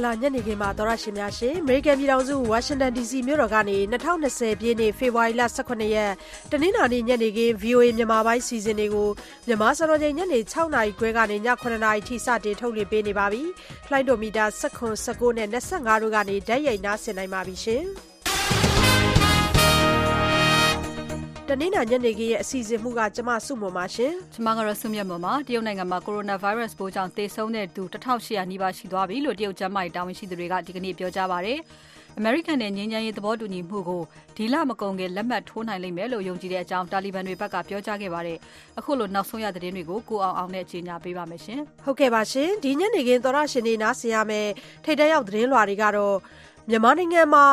င်္ဂလာညနေခင်းပါသောရရှင်များရှင်အမေရိကန်ပြည်ထောင်စုဝါရှင်တန် DC မြို့တော်ကနေ2020ပြည့်နှစ်ဖေဖော်ဝါရီလ18ရက်တနင်္လာနေ့ညနေခင်း VOA မြန်မာပိုင်းစီစဉ်တွေကိုမြန်မာစံတော်ချိန်ညနေ6နာရီခွဲကနေည9နာရီထိစတင်ထုတ်လွှင့်ပေးနေပါပြီ။ဖလိုင်းဒိုမီတာ19 19နဲ့25တို့ကနေဓာတ်ရိုက်နားဆင်နိုင်ပါပြီရှင်။ တနင်္လာညနေခင်းရဲ့အစီအစဉ်မှုကကျမစုမပါရှင်ကျမကတော့စုမြတ်မပါတရုတ်နိုင်ငံမှာကိုရိုနာဗိုင်းရပ်စ်ပိုးကြောင့်သေဆုံးတဲ့သူ1800နီးပါးရှိသွားပြီလို့တရုတ်ကျန်းမာရေးတာဝန်ရှိသူတွေကဒီကနေ့ပြောကြားပါတယ်အမေရိကန်နဲ့ငြိမ်းချမ်းရေးသဘောတူညီမှုကိုဒီလမကုန်ခင်လက်မှတ်ထိုးနိုင်လိမ့်မယ်လို့ယုံကြည်တဲ့အကြောင်းတာလီဘန်တွေဘက်ကပြောကြားခဲ့ပါတယ်။အခုလိုနောက်ဆုံးရသတင်းတွေကိုကိုအောင်အောင်နဲ့ကြီးညာပေးပါမယ်ရှင်။ဟုတ်ကဲ့ပါရှင်။ဒီညနေခင်းသောရရှင်တွေနားဆင်ရမယ်ထိတ်တရောက်သတင်းလွှာတွေကတော့မြန်မာနိုင်ငံမှာ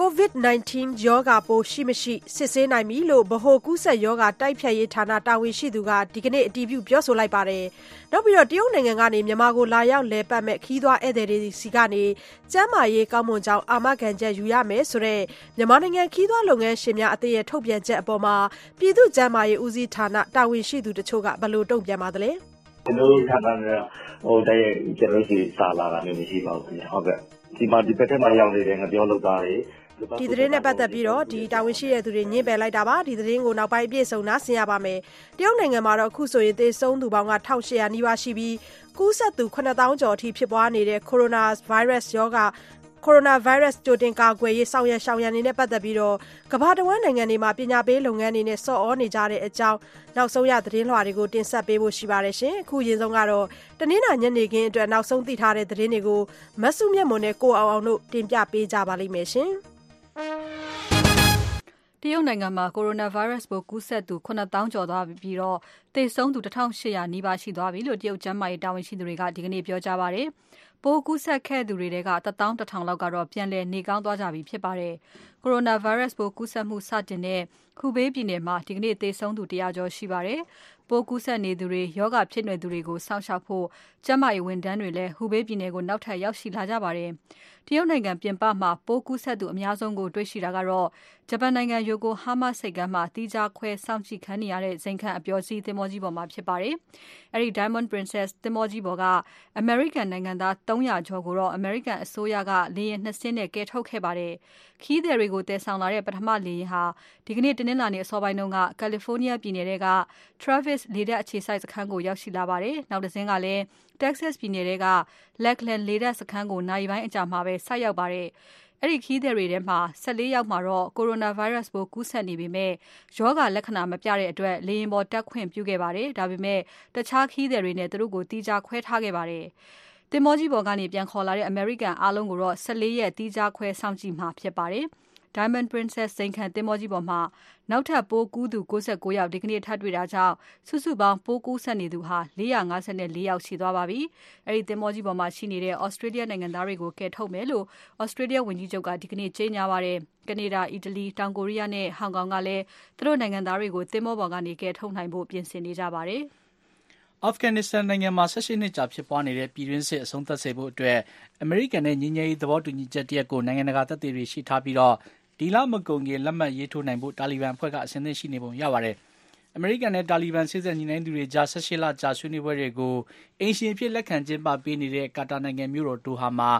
COVID-19 ရောဂါပိုးရှိမရှိစစ်ဆေးနိုင်ပြီလို့ဗဟိုကူးစက်ရောဂါတိုက်ဖျက်ရေးဌာနတာဝန်ရှိသူကဒီကနေ့အတည်ပြုပြောဆိုလိုက်ပါတယ်။နောက်ပြီးတော့တရုတ်နိုင်ငံကနေမြန်မာကိုလာရောက်လည်ပတ်မဲ့ခီးသွွားဧည့်သည်တွေစီကနေကျန်းမာရေးကောင်းမွန်ကြောင်းအာမခံချက်ယူရမယ်ဆိုတဲ့မြန်မာနိုင်ငံခီးသွွားလုပ်ငန်းရှင်များအသင်းရဲ့ထုတ်ပြန်ချက်အပေါ်မှာပြည်သူ့ကျန်းမာရေးဦးစီးဌာနတာဝန်ရှိသူတချို့ကဘယ်လိုတုံ့ပြန်ပါသလဲ။ကျွန်တော်တို့ဌာနကဟိုတည်းကျွန်တော်တို့စာလာတာမျိုးမရှိပါဘူးခင်ဗျာ။ဟုတ်ကဲ့။ဒီမှာဒီဘက်ထက်မှာရောက်နေတဲ့ငပြောလုပ်သားတွေ ဒီသတင်းနဲ့ပတ်သက်ပြီးတော့ဒီတာဝန်ရှိတဲ့သူတွေညှင်းပယ်လိုက်တာပါဒီသတင်းကိုနောက်ပိုင်းအပြည့်စုံနားဆင်ရပါမယ်တရုတ်နိုင်ငံမှာတော့အခုဆိုရင်သေဆုံးသူပေါင်းက1800နီးပါးရှိပြီးကူးစက်သူ9000ကျော်အထိဖြစ်ပွားနေတဲ့ကိုရိုနာဗိုင်းရပ်စ်ရောဂါကိုရိုနာဗိုင်းရပ်စ်ကြိုတင်ကာကွယ်ရေးဆောင်ရွက်ရှောင်ရံနေနဲ့ပတ်သက်ပြီးတော့ကမ္ဘာတဝန်းနိုင်ငံတွေမှာပညာပေးလုပ်ငန်းတွေနဲ့ဆော့ဩနေကြတဲ့အကြောင်းနောက်ဆုံးရသတင်းလွှာတွေကိုတင်ဆက်ပေးဖို့ရှိပါတယ်ရှင်အခုရင်ဆုံးကတော့တနင်္လာညနေခင်းအတွက်နောက်ဆုံးသိထားတဲ့သတင်းတွေကိုမဆုမြတ်မွန်နဲ့ကိုအောင်အောင်တို့တင်ပြပေးကြပါလိမ့်မယ်ရှင်။ တရုတ်နိုင်ငံမှာ Coronavirus ပိုးကူးစက်သူ9000ကျော်သွားပြီးတော့သေဆုံးသူ1800နီးပါးရှိသွားပြီလို့ တရုတ်ကျန်းမာရေးတာဝန်ရှိသူတွေက ဒီကနေ့ပြောကြားပါတယ်။ပိုးကူးစက်ခဲ့သူတွေထဲက11000လောက်ကတော့ ပြန်လည်နေကောင်းသွားကြပြီဖြစ်ပါတယ်။ Coronavirus ပိုးကူးစက်မှုစတင်တဲ့ခုဘေးပြည်နယ်မှာ ဒီကနေ့ သေဆုံးသူ100ကျော်ရှိပါတယ်။ပိုးကူးစက်နေသူတွေယောဂဖြစ်နေသူတွေကို စောင့်ရှောက်ဖို့ ကျန်းမာရေးဝန်ထမ်းတွေလည်းဟူဘေးပြည်နယ်ကို နောက်ထပ်ရောက်ရှိလာကြပါတယ်။ တရုတ်နိုင်ငံပြင်ပမှာပိုးကူးစက်သူအများဆုံးကိုတွေ့ရှိတာကတော့ဂျပန်နိုင်ငံယိုကိုဟားမားဆိပ်ကမ်းမှာတီးခြားခွဲစောင့်ကြည့်ခံနေရတဲ့ဇိမ်ခံအပျော်စီးသင်္ဘောကြီးပေါ်မှာဖြစ်ပါတယ်။အဲဒီ Diamond Princess သင်္ဘောကြီးပေါ်ကအမေရိကန်နိုင်ငံသား300ကျော်ကိုတော့အမေရိကန်အစိုးရကလေယာဉ်နှစ်စင်းနဲ့ကယ်ထုတ်ခဲ့ပါတယ်။ခီးသည်တွေကိုတည်ဆောင်လာတဲ့ပထမလေယာဉ်ဟာဒီကနေ့တနင်္လာနေ့အစောပိုင်းတုန်းကကယ်လီဖိုးနီးယားပြည်နယ်က Travis လေတပ်အခြေစိုက်စခန်းကိုရောက်ရှိလာပါတယ်။နောက်တစ်စင်းကလည်း Texas ပြည်နယ်က Lackland လေတပ်စခန်းကို နာရီပိုင်းအကြာမှာပဲ ဆိုက်ရောက်ပါတယ်။အဲ့ဒီခီးသည်တွေထဲမှာ14ယောက်မှာတော့ coronavirus ပိုးကူးစက်နေပေမဲ့ ရောဂါလက္ခဏာ မပြတဲ့အတွက် လေယာဉ်ပေါ်တက်ခွင့်ပြုခဲ့ပါတယ်။ဒါပေမဲ့ တခြားခီးသည်တွေနဲ့ သူတို့ကိုတီးခြားခွဲထားခဲ့ပါတယ်။တင်မောကြီးပေါ်ကနေ ပြန်ခေါ်လာတဲ့ American အားလုံးကိုတော့14ရက်တီးခြားခွဲစောင့်ကြည့်မှာဖြစ်ပါတယ်။ Diamond Princess စိန်ခံသင်္ဘောကြီးပေါ်မှာ နောက်ထပ်ပိုးကူးသူ69ယောက် ဒီကနေ့ထပ်တွေ့တာကြောင့် စုစုပေါင်း ပိုးကူးစက်နေသူဟာ454ယောက်ရှိသွားပါပြီ။အဲဒီသင်္ဘောကြီးပေါ်မှာရှိနေတဲ့ Australia နိုင်ငံသားတွေကို ကယ်ထုတ်မယ်လို့ Australia ဝန်ကြီးချုပ်က ဒီကနေ့ကြေညာပါတယ်။ကနေဒါ၊အီတလီ၊တောင်ကိုရီးယားနဲ့ ဟောင်ကောင်ကလည်း သူတို့နိုင်ငံသားတွေကို သင်္ဘောပေါ်ကနေ ကယ်ထုတ်နိုင်ဖို့ ပြင်ဆင်နေကြပါတယ်။အာဖဂန်နစ္စတန်နိုင်ငံမှာ16နှစ်ကြာဖြစ်ပွားနေတဲ့ ပြည်တွင်းစစ် အဆုံးသတ်စေဖို့အတွက် အမေရိကန်နဲ့ညီညွတ်ရေး သဘောတူညီချက်တရက်ကို နိုင်ငံတကာတပ်တွေ ရှိထားပြီးတော့ ဒီလမကုန်ခင်လက်မှတ်ရေးထိုးနိုင်ဖို့တာလီဘန်အဖွဲ့ကအစဉ်သင့်ရှိနေပုံရပါတယ်။အမေရိကန်နဲ့တာလီဘန်စစ်ဆက်ညီနိုင်သူတွေကြား18လကြာဆွေးနွေးပွဲတွေကိုအင်ရှင်ဖြစ်လက်ခံကျင်းပပေးနေတဲ့ကာတာနိုင်ငံမြို့တော်ဒိုဟာမှာ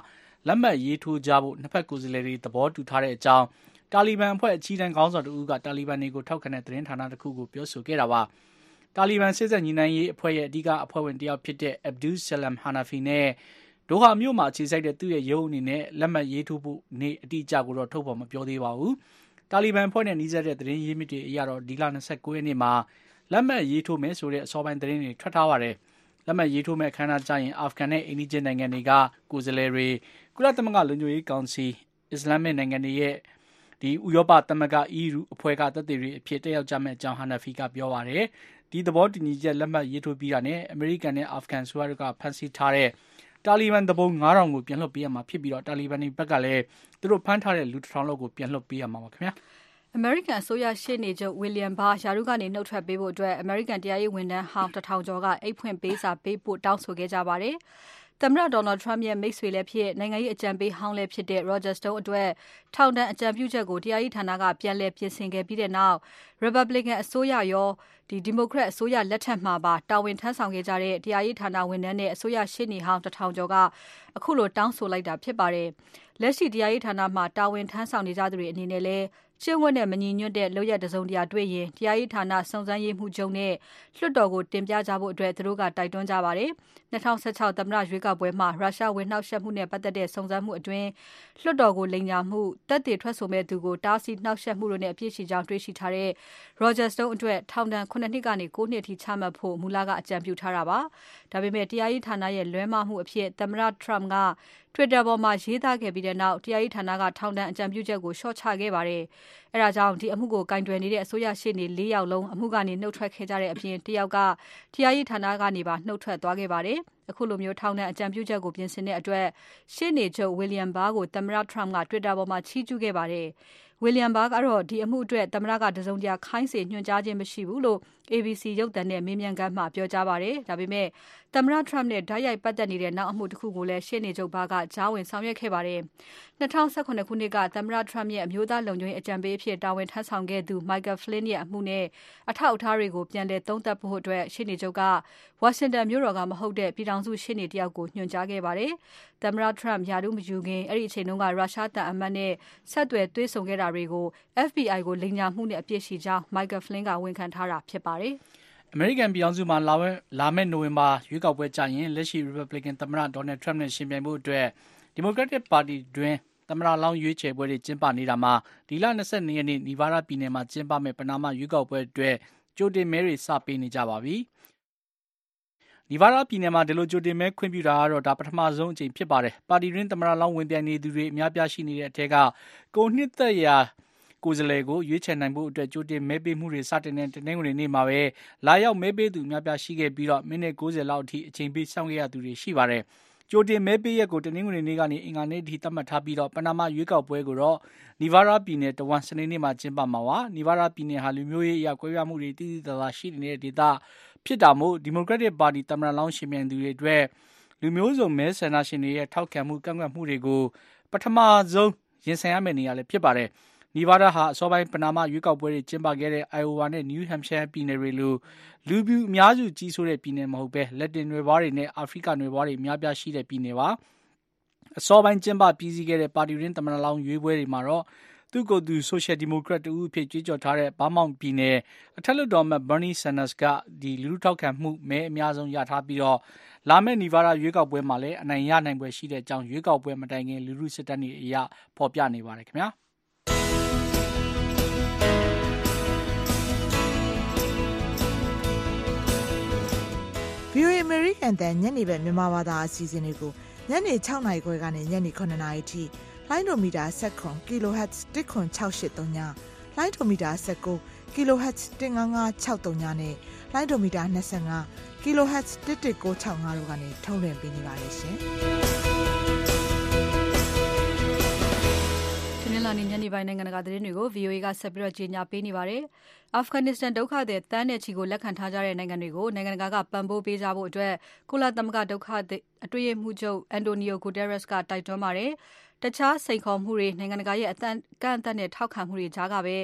လက်မှတ်ရေးထိုးကြဖို့နှစ်ဖက်ကိုယ်စားလှယ်တွေသဘောတူထားတဲ့အကြောင်းတာလီဘန်အဖွဲ့အကြီးတန်းခေါင်းဆောင်တဦးကတာလီဘန်တွေကိုထောက်ခံတဲ့သတင်းဌာနတစ်ခုကိုပြောဆိုခဲ့တာပါ။တာလီဘန်စစ်ဆက်ညီနိုင်ရေးအဖွဲ့ရဲ့အဓိကအဖွဲ့ဝင်တယောက်ဖြစ်တဲ့ Abdul Salam Hanafi နဲ့ ဒိုဟာမြို့မှာအခြေစိုက်တဲ့သူ့ရဲ့ရုံးအနေနဲ့လက်မှတ်ရေးထိုးဖို့နေ့အတိအကျကိုတော့ထုတ်ဖော်မပြောသေးပါဘူး။တာလီဘန်ဖွဲ့နဲ့နှီးစပ်တဲ့သတင်းရင်းမြစ်တွေအရတော့ဒီလ29ရက်နေ့မှာလက်မှတ်ရေးထိုးမယ်ဆိုတဲ့အစောပိုင်းသတင်းတွေထွက်ထားပါတယ်။လက်မှတ်ရေးထိုးမဲ့အခမ်းအနားကျရင်အာဖဂန်နဲ့အိန္ဒိယနိုင်ငံတွေကကိုယ်စားလှယ်တွေကုလသမဂ္ဂလူမျိုးရေးကောင်စီအစ္စလာမစ်နိုင်ငံတွေရဲ့ဒီဥရောပသမဂ္ဂ EU အဖွဲ့ကတပ်တွေအဖြစ်တက်ရောက်ကြမဲ့အကြောင်းဟာနဖီကပြောပါတယ်။ဒီသဘောတူညီချက်လက်မှတ်ရေးထိုးပြီးတာနဲ့အမေရိကန်နဲ့အာဖဂန်ဆိုရကဖန်ဆီးထားတဲ့ တာလီဘန်တပုံ9000ကိုပြန်လွှတ်ပေးရမှာဖြစ်ပြီးတော့တာလီဘန်တွေဘက်ကလည်းသူတို့ဖမ်းထားတဲ့လူ1000လောက်ကိုပြန်လွှတ်ပေးရမှာပါခင်ဗျာအမေရိကန်အစိုးရရှေ့နေချုပ်ဝီလျံဘာယာရုကနေနှုတ်ထွက်ပေးဖို့အတွက်အမေရိကန်တရားရေးဝန်ထမ်းဟောင်းတထောင်ကျော်ကအိတ်ဖွင့်ပေးစာပေးဖို့တောင်းဆိုခဲ့ကြပါတယ်။ သမ္မတ Donald Trump ရဲ့ မိတ်ဆွေလည်းဖြစ် နိုင်ငံရေးအကြံပေးဟောင်းလည်းဖြစ်တဲ့ Roger Stone အတွက် ထောင်ဒဏ်အကြံပြုချက်ကို တရားရေးဌာနက ပြန်လည်ပြင်ဆင်ခဲ့ပြီးတဲ့နောက် Republican အစိုးရရော Democrat အစိုးရလက်ထက်မှာပါ တာဝန်ထမ်းဆောင်ခဲ့ကြတဲ့ တရားရေးဌာနဝန်ထမ်းနဲ့ အစိုးရရှေ့နေဟောင်းတထောင်ကျော်ကအခုလိုတောင်းဆိုလိုက်တာဖြစ်ပါတယ်။လက်ရှိတရားရေးဌာနမှာ တာဝန်ထမ်းဆောင်နေကြသူတွေအနေနဲ့လည်း ကျင့်ဝတ်နဲ့မညီညွတ်တဲ့လုပ်ရက်တစုံတရာတွေ့ရင် တရားရေးဌာနစုံစမ်းရေးမှူးချုပ်နဲ့ လွှတ်တော်ကို တင်ပြကြဖို့အတွက်သူတို့က တိုက်တွန်းကြပါတယ်။2016သမ္မတရွေးကောက်ပွဲမှာ ရုရှားဝင်နှောက်ယှက်မှုနဲ့ ပတ်သက်တဲ့ စုံစမ်းမှုအတွင်း လွှတ်တော်ကို လိမ်ညာမှု၊တက်တွေထွက်ဆိုမဲ့သူကို တားဆီးနှောက်ယှက်မှုတို့နဲ့ အပြစ်ရှိကြောင်း တွေ့ရှိထားတဲ့ Roger Stone အတွက် ထောင်ဒဏ်9နှစ်ကနေ9နှစ်အထိ ချမှတ်ဖို့ မူလက အကြံပြုထားတာပါ။ဒါပေမဲ့ တရားရေးဌာနရဲ့ လွဲမှားမှုအဖြစ် သမ္မတ Trump က Twitter ပေါ်မှာ ရေးသားခဲ့ပြီးတဲ့နောက် တရားရေးဌာနက ထောင်ဒဏ်အကြံပြုချက်ကို လျှော့ချခဲ့ပါတယ်။အဲဒါကြောင့်ဒီအမှုကိုကင်တွယ်နေတဲ့အစိုးရရှေ့နေ၄ယောက်လုံးအမှုကနေနှုတ်ထွက်ခဲ့ကြတဲ့အပြင်တယောက်ကတရားရေးဌာနကနေပါနှုတ်ထွက်သွားခဲ့ပါတယ်။အခုလိုမျိုးထောင်ဒဏ်အကြံပြုချက်ကိုပြင်ဆင်တဲ့အတွက်ရှေ့နေချုပ် William Barr ကိုသမ္မတ Trump က Twitter ပေါ်မှာချီးကျူးခဲ့ပါတယ်။ William Barr ကတော့ဒီအမှုအတွက်သမ္မတကတစုံတရာခိုင်းစေညွှန်ကြားခြင်းမရှိဘူးလို့ ABC ရုပ်သံနဲ့မေးမြန်းခန်းမှာ ပြောကြားပါတယ်။ဒါပေမဲ့ သမ္မတ Trump နဲ့ တိုက်ရိုက်ပတ်သက်နေတဲ့ နောက်အမှုတခုကိုလည်း ရှေ့နေချုပ် Barr က ကြားဝင်ဆောင်ရွက်ခဲ့ပါတယ်။2017ခုနှစ်က သမ္မတ Trump ရဲ့ အမျိုးသားလုံခြုံရေးအကြံပေးအဖြစ် တာဝန်ထမ်းဆောင်ခဲ့သူ Michael Flynn ရဲ့ အမှုနဲ့ အထောက်အထားတွေကို ပြန်လည်သုံးသပ်ဖို့အတွက်ရှေ့နေချုပ်က ဝါရှင်တန်မြို့တော်က မဟုတ်တဲ့ ပြည်ထောင်စုရှေ့နေတယောက်ကို ညွှန်ကြားခဲ့ပါတယ်။သမ္မတ Trump ရာထူးမယူခင် အဲဒီအချိန်တုန်းကရုရှားသံအမတ်နဲ့ ဆက်သွယ် တွေ့ဆုံခဲ့တာတွေကို FBI ကို လိမ်ညာမှုနဲ့ အပြစ်ရှိကြောင်း Michael Flynn က ဝန်ခံထားတာဖြစ်ပါတယ်။အမေရိကန်ပြည်ထောင်စုမှာလာမယ့်နိုဝင်ဘာရွေးကောက်ပွဲကျရင်လက်ရှိ Republican သမ္မတ Donald Trump နဲ့ရှင်ပြိုင်ဖို့အတွက် Democratic ပါတီတွင်း သမ္မတလောင်းရွေးချယ်ပွဲတွေကျင်းပနေတာမှာ ဒီလ22ရက်နေ့နီဗားဒါးပြည်နယ်မှာကျင်းပမယ့်ပနာမရွေးကောက်ပွဲအတွက် ကြိုတင်မဲတွေ စပေးနေကြပါပြီ။နီဗားဒါးပြည်နယ်မှာ ဒီလို ကြိုတင်မဲခွင့်ပြုတာကတော့ ဒါ ပထမဆုံးအကြိမ်ဖြစ်ပါတယ်။ပါတီတွင်း သမ္မတလောင်းဝင်ပြိုင်နေသူတွေ အများပြားရှိနေတဲ့အထက်ကကိုနှစ်သက်ရာ ကိုယ်စားလှယ်ကိုရွေးချယ်နိုင်ဖို့အတွက်ကြိုတင်မဲပေးမှုတွေစတင်တဲ့တနင်္ဂနွေနေ့မှာပဲလာရောက်မဲပေးသူအများပြားရှိခဲ့ပြီးတော့မိနစ်90လောက်အထိအချိန်ပေးစောင့်ခဲ့ရသူတွေရှိပါတယ်။ကြိုတင်မဲပေးရက်ကိုတနင်္ဂနွေနေ့ကနေအင်္ဂါနေ့ထိသတ်မှတ်ထားပြီးတော့ပနာမရွေးကောက်ပွဲကိုတော့နီဗားဒါးပြည်နယ်တဝန်စနေနေ့မှာကျင်းပမှာပါ။နီဗားဒါးပြည်နယ်ဟာလူမျိုးရေးအရာကွဲပြားမှုတွေတည်တည်သာသာရှိနေတဲ့ဒေသဖြစ်တာမို့ဒီမိုကရက်တစ်ပါတီသမ္မတလောင်းရှင်ပြိုင်သူတွေအတွက်လူမျိုးစုံမဲဆန္ဒရှင်တွေရဲ့ထောက်ခံမှုကန့်ကွက်မှုတွေကိုပထမဆုံးရင်ဆိုင်ရမယ့်နေရာလည်းဖြစ်ပါတယ်။ နီဗားဒါးဟာအစောပိုင်းပနာမရွေးကောက်ပွဲတွေကျင်းပခဲ့တဲ့ Iowa နဲ့ New Hampshire ပြည်နယ်တွေလိုလူပြူအများစုကြီးစိုးတဲ့ပြည်နယ်မဟုတ်ဘဲလက်တင်နွယ်ဘွားတွေနဲ့အာဖရိကနွယ်ဘွားတွေအများပြားရှိတဲ့ပြည်နယ်ပါအစောပိုင်းကျင်းပပြီးစီးခဲ့တဲ့ပါတီရင်းသမ္မတလောင်းရွေးပွဲတွေမှာတော့သူ့ကိုယ်သူ Social Democrat တူအဖြစ်ကြွေးကြော်ထားတဲ့ဘာမောင်ပြည်နယ်အထက်လွှတ်တော်မှ Bernie Sanders ကဒီလူထုထောက်ခံမှုမဲအများဆုံးရထားပြီးတော့လာမယ့်နီဗားဒါရွေးကောက်ပွဲမှာလည်းအနိုင်ရနိုင်ပွဲရှိတဲ့အကြောင်းရွေးကောက်ပွဲမတိုင်ခင်လူထုစစ်တမ်းတွေအရဖော်ပြနေပါတယ်ခင်ဗျာ။ VOA American တန်ညနေဘက်မြန်မာဘာသာအစီအစဉ်တွေကိုညနေ6နာရီခွဲကနေညနေ9နာရီထိလိုင်းဒိုမီတာ7 kHz 10683ညလိုင်းဒိုမီတာ19 kHz 15563နဲ့လိုင်းဒိုမီတာ25 kHz 11965တို့ကနေထုတ်လွှင့်ပေးနေပါတယ်ရှင်။ နင်္လာနေ့ညနေပိုင်းနိုင်ငံတကာသတင်းတွေကို VOA ကဆက်ပြီးတော့ကြီးညာပေးနေပါတယ်။ Afghanistan ဒုက္ခသည်တန်းနဲ့ချီကိုလက်ခံထားကြတဲ့နိုင်ငံတွေကိုနိုင်ငံတကာကပံ့ပိုးပေးကြဖို့အတွက်ကုလသမဂ္ဂဒုက္ခသည်အတွင်းရေးမှူးချုပ် Antonio Guterres ကတိုက်တွန်းပါတယ်။တခြားစိန်ခေါ်မှုတွေနိုင်ငံတကာရဲ့အကန့်အသတ်နဲ့ထောက်ခံမှုတွေကြားကပဲ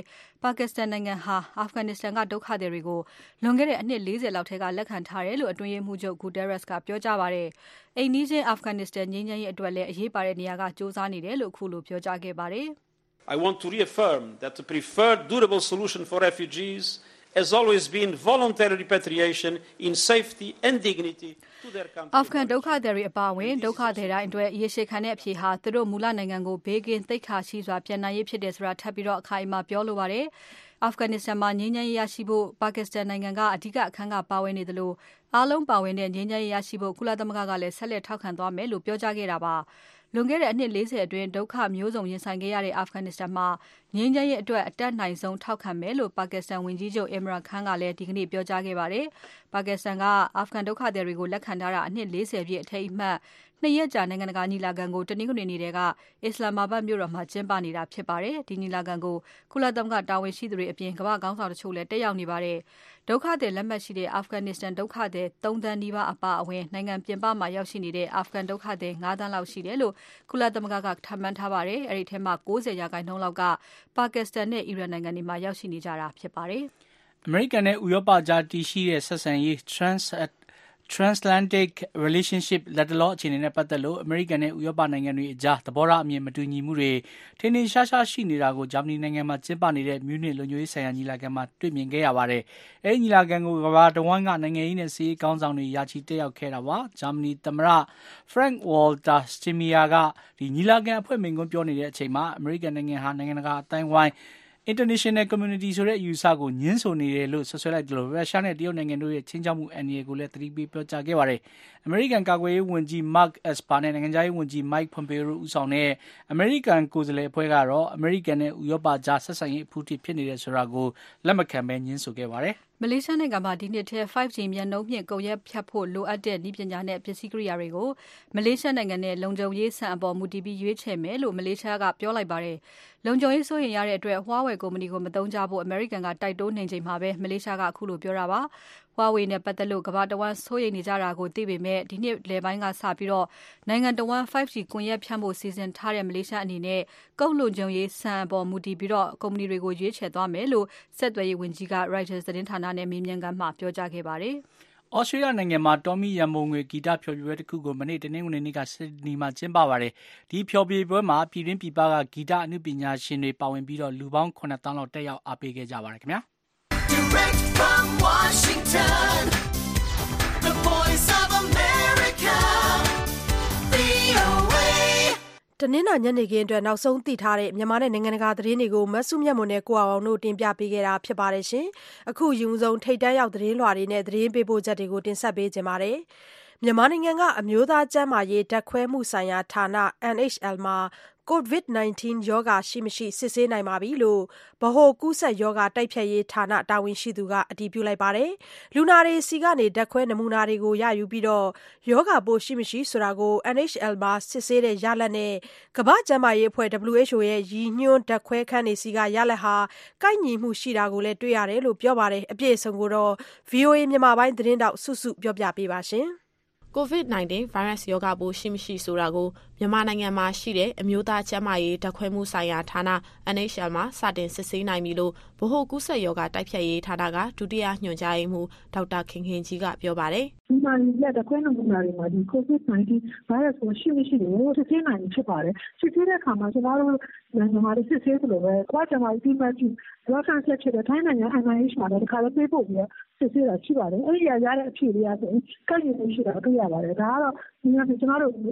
ပါကစ္စတန်နိုင်ငံဟာ Afghanistan ကဒုက္ခသည်တွေကိုလွန်ခဲ့တဲ့အနှစ်40လောက်ထဲက လက်ခံထားတယ်လို့ အတွင်းရေးမှူးချုပ် Guterres ကပြောကြားပါတယ်။အိမ်နီးချင်း Afghanistan ငြိမ်းချမ်းရေးအတွက်လည်း အရေးပါတဲ့နေရာကစ조사နေတယ်လို့အခုလိုပြောကြားခဲ့ပါတယ်။ I want to reaffirm that the preferred durable solution for refugees has always been voluntary repatriation in safety and dignity to their country. Afghan ဒုက္ခသည်တွေအပါအဝင်ဒုက္ခသည်တိုင်းအတွက်ရေရှည်ခံတဲ့အဖြေဟာသူတို့မူလနိုင်ငံကိုဘေးကင်းသိက္ခာရှိစွာပြန်နိုင်ရေးဖြစ်တယ်ဆိုတာထပ်ပြီးတော့အခိုင်အမာပြောလိုပါတယ်။ Afghanistan မှာငြိမ်းချမ်းရေးရရှိဖို့ပါကစ္စတန်နိုင်ငံကအဓိကအခန်းကပါဝင်နေသလိုအားလုံးပါဝင်တဲ့ငြိမ်းချမ်းရေးရရှိဖို့ကုလသမဂ္ဂကလည်းဆက်လက်ထောက်ခံသွားမယ်လို့ပြောကြားခဲ့တာပါ။ လွန်ခဲ့တဲ့အနှစ်40အတွင်း ဒုက္ခမျိုးစုံရင်ဆိုင်ခဲ့ရတဲ့ Afghanistan မှာ ငြိမ်းချမ်းရေးအတွက် အတတ်နိုင်ဆုံး ထောက်ခံမယ်လို့ ပါကစ္စတန်ဝန်ကြီးချုပ် Imran Khan ကလည်း ဒီကနေ့ ပြောကြားခဲ့ပါတယ်။ပါကစ္စတန်က Afghan ဒုက္ခသည်တွေကို လက်ခံထားတာ အနှစ်40ပြည့် အထိမ်းအမှတ် နှစ်ရက်ကြာ နိုင်ငံတကာညီလာခံကို တနင်္ဂနွေနေ့ကအစ္စလာမာဘတ်မြို့တော်မှာ ကျင်းပနေတာဖြစ်ပါတယ်။ဒီညီလာခံကို ကုလသမဂ္ဂတာဝန်ရှိသူတွေအပြင် ကမ္ဘာခေါင်းဆောင်တချို့လည်း တက်ရောက်နေပါတယ်။ဒုက္ခသည်လက်မှတ်ရှိတဲ့ Afghanistan ဒုက္ခသည်သည်3သန်းနီးပါးအပါအဝင် နိုင်ငံပြင်ပမှာ ရောက်ရှိနေတဲ့ အာဖဂန်ဒုက္ခသည်9သန်းလောက်ရှိတယ်လို့ ကုလသမဂ္ဂကထပ်မံထားပါတယ်။အဲဒီထဲမှာ90ရာခိုင်နှုန်းလောက်က ပါကစ္စတန်နဲ့ အီရန်နိုင်ငံတွေမှာ ရောက်ရှိနေကြတာဖြစ်ပါတယ်။အမေရိကန်နဲ့ ဥရောပကြားတည်ရှိတဲ့ ဆက်ဆံရေး Trans Transatlantic Relationship လတ်တလောအခြေအနေနဲ့ပတ်သက်လို့အမေရိကန်နဲ့ဥရောပနိုင်ငံတွေအကြားသဘောထားအမြင်မတူညီမှုတွေထင်ထင်ရှားရှားရှိနေတာကိုဂျာမနီနိုင်ငံမှာကျင်းပနေတဲ့မြူးနစ်လုံခြုံရေးဆိုင်ရာညီလာခံမှာတွေ့မြင်ခဲ့ရပါတယ်။အဲဒီညီလာခံကိုကမ္ဘာတဝန်းကနိုင်ငံရေးနဲ့စီးရေးကောင်းဆောင်တွေရာချီတက်ရောက်ခဲ့တာပါ။ဂျာမနီသမ္မတ Frank Walter Steinmeier ကဒီညီလာခံအဖွဲ့မိန့်ခွန်းပြောနေတဲ့အချိန်မှာအမေရိကန်နိုင်ငံဟာနိုင်ငံတကာအတိုင်းဝိုင်း international community ဆိုတဲ့အယူအဆကိုညှင်းဆိုနေတယ်လို့ဆွဆွဲလိုက်တယ်လို့ရုရှားနဲ့တရုတ်နိုင်ငံတို့ရဲ့ချင်းချောက်မှုအန္တရာယ်ကိုလည်းသတိပေးပြောကြားခဲ့ပါတယ်။ American ကာကွယ်ရေးဝန်ကြီး Mark Esper နဲ့နိုင်ငံခြားရေးဝန်ကြီး Mike Pompeo တို့ဦးဆောင်တဲ့ American ကိုယ်စားလှယ်အဖွဲ့ကတော့ American နဲ့ဥရောပကြားဆက်ဆံရေးအဖူးထိဖြစ်နေတယ်ဆိုတာကိုလက်မခံဘဲညှင်းဆိုခဲ့ပါတယ်။ မလေးရှားနိုင်ငံမှာ ဒီနှစ်ထဲ 5G မြန်နှုန်းမြင့်ကုန်ရက်ဖြတ်ဖို့လိုအပ်တဲ့ နည်းပညာနဲ့ ပစ္စည်းကိရိယာတွေကို မလေးရှားနိုင်ငံနဲ့ လုံခြုံရေးဆန်အပေါ် မူတည်ပြီး ရွေးချယ်မယ်လို့ မလေးရှားက ပြောလိုက်ပါတယ်။လုံခြုံရေးစိုးရိမ်ရတဲ့အတွက် Huawei ကုမ္ပဏီကို မသုံးကြဖို့ အမေရိကန်က တိုက်တွန်းနေချိန်မှာပဲ မလေးရှားကအခုလိုပြောတာပါ။ Huawei နဲ့ပတ်သက်လို့ ကမ္ဘာတဝန်း စိုးရိမ်နေကြတာကို သိပေမဲ့ ဒီနှစ်လယ်ပိုင်းကစပြီး နိုင်ငံတဝန်း 5G ကွန်ရက်ဖြန့်ဖို့ စီစဉ်ထားတဲ့ မလေးရှားအနေနဲ့ ကုန်လုံခြုံရေးဆန်အပေါ် မူတည်ပြီး ကုမ္ပဏီတွေကို ရွေးချယ်သွားမယ်လို့ ဆက်သွယ်ရေးဝန်ကြီးက Reuters သတင်းဌာနနဲ့ မေးမြန်းခန်းမှာ ပြောကြားခဲ့ပါတယ်။သြစတြေးလျနိုင်ငံမှာ တောမီရန်ပုံငွေ ဂီတဖျော်ဖြေပွဲတခုကို မနေ့ တနင်္ဂနွေနေ့က ဆစ်ဒနီမှာ ကျင်းပပါတယ်။ဒီဖျော်ဖြေပွဲမှာ ပြည်တွင်းပြည်ပက ဂီတအနုပညာရှင်တွေပါဝင်ပြီး လူပေါင်း9သောင်းလောက် တက်ရောက် အားပေးခဲ့ကြပါတယ်ခင်ဗျာ။ Direct from Washington, the voice of America, VOA. တနင်္လာညနေခင်းအတွက်နောက်ဆုံးသိထားတဲ့မြန်မာနဲ့နိုင်ငံတကာသတင်းတွေကိုမဆုမြတ်မွန်နဲ့ကိုအောင်တို့တင်ပြပေးခဲ့တာဖြစ်ပါတယ်ရှင်။အခုယူဆုံးထိတ်တန်းရောက်သတင်းလွှာတွေနဲ့သတင်းပေးပို့ချက်တွေကိုတင်ဆက်ပေးကြပါမယ်။မြန်မာနိုင်ငံကအမျိုးသားကျန်းမာရေးဓာတ်ခွဲမှုဆိုင်ရာဌာန NHL မှာ COVID-19 ရောဂါရှိမရှိ စစ်ဆေးနိုင်ပြီလို့ဗဟိုကူးစက်ရောဂါတိုက်ဖျက်ရေးဌာနတာဝန်ရှိသူကအတည်ပြုလိုက်ပါတယ်။လူနာတွေဆီကနေဓာတ်ခွဲနမူနာတွေကိုရယူပြီးရောဂါပိုးရှိမရှိဆိုတာကို NHL မှာစစ်ဆေးတဲ့ရလဒ်နဲ့ကမ္ဘာ့ကျန်းမာရေးအဖွဲ့ WHO ရဲ့ရည်ညွှန်းဓာတ်ခွဲခန်းတွေဆီကရလဒ်ဟာကိုက်ညီမှုရှိတာကိုလည်းတွေ့ရတယ်လို့ပြောပါတယ်။အပြည့်အစုံကို VOA မြန်မာပိုင်းသတင်းထောက်စုစုကပြောပြပေးပါမယ်။ COVID-19 ဗိုင်းရပ်စ်ရောဂါပိုးရှိမရှိဆိုတာကို မြန်မာနိုင်ငံမှာရှိတဲ့အမျိုးသားကျန်းမာရေးဓာတ်ခွဲမှုဆိုင်ရာဌာန NHL မှာစတင်စစ်ဆေးနိုင်ပြီလို့ဗဟိုကူးစက်ရောဂါတိုက်ဖျက်ရေးဌာနကဒုတိယညွှန်ကြားရေးမှူးဒေါက်တာခင်ခင်ကြီးကပြောပါတယ်။ဒီမှာဒီလက်ဓာတ်ခွဲနမူနာတွေမှာဒီ COVID-19 ဗိုင်းရပ်စ်ပိုးရှိမရှိကိုစစ်ဆေးနိုင်ပြီဖြစ်ပါတယ်။စစ်ဆေးတဲ့အခါမှာကျမတို့နိုင်ငံမှာစစ်ဆေးသလိုပဲကမ္ဘာ့ကျန်းမာရေးအသိအမှတ်ပြု Blood Cancer ဖြစ်တဲ့ထိုင်းနိုင်ငံ NIH မှာလည်းတခါတည်းပေးပို့ပြီးတော့စစ်ဆေးတာရှိပါတယ်။အဲဒီကရတဲ့အဖြေတွေကဆိုရင်ကိုက်ညီမှုရှိတာတွေ့ရပါတယ်။ဒါကတော့ကျမတို့မြ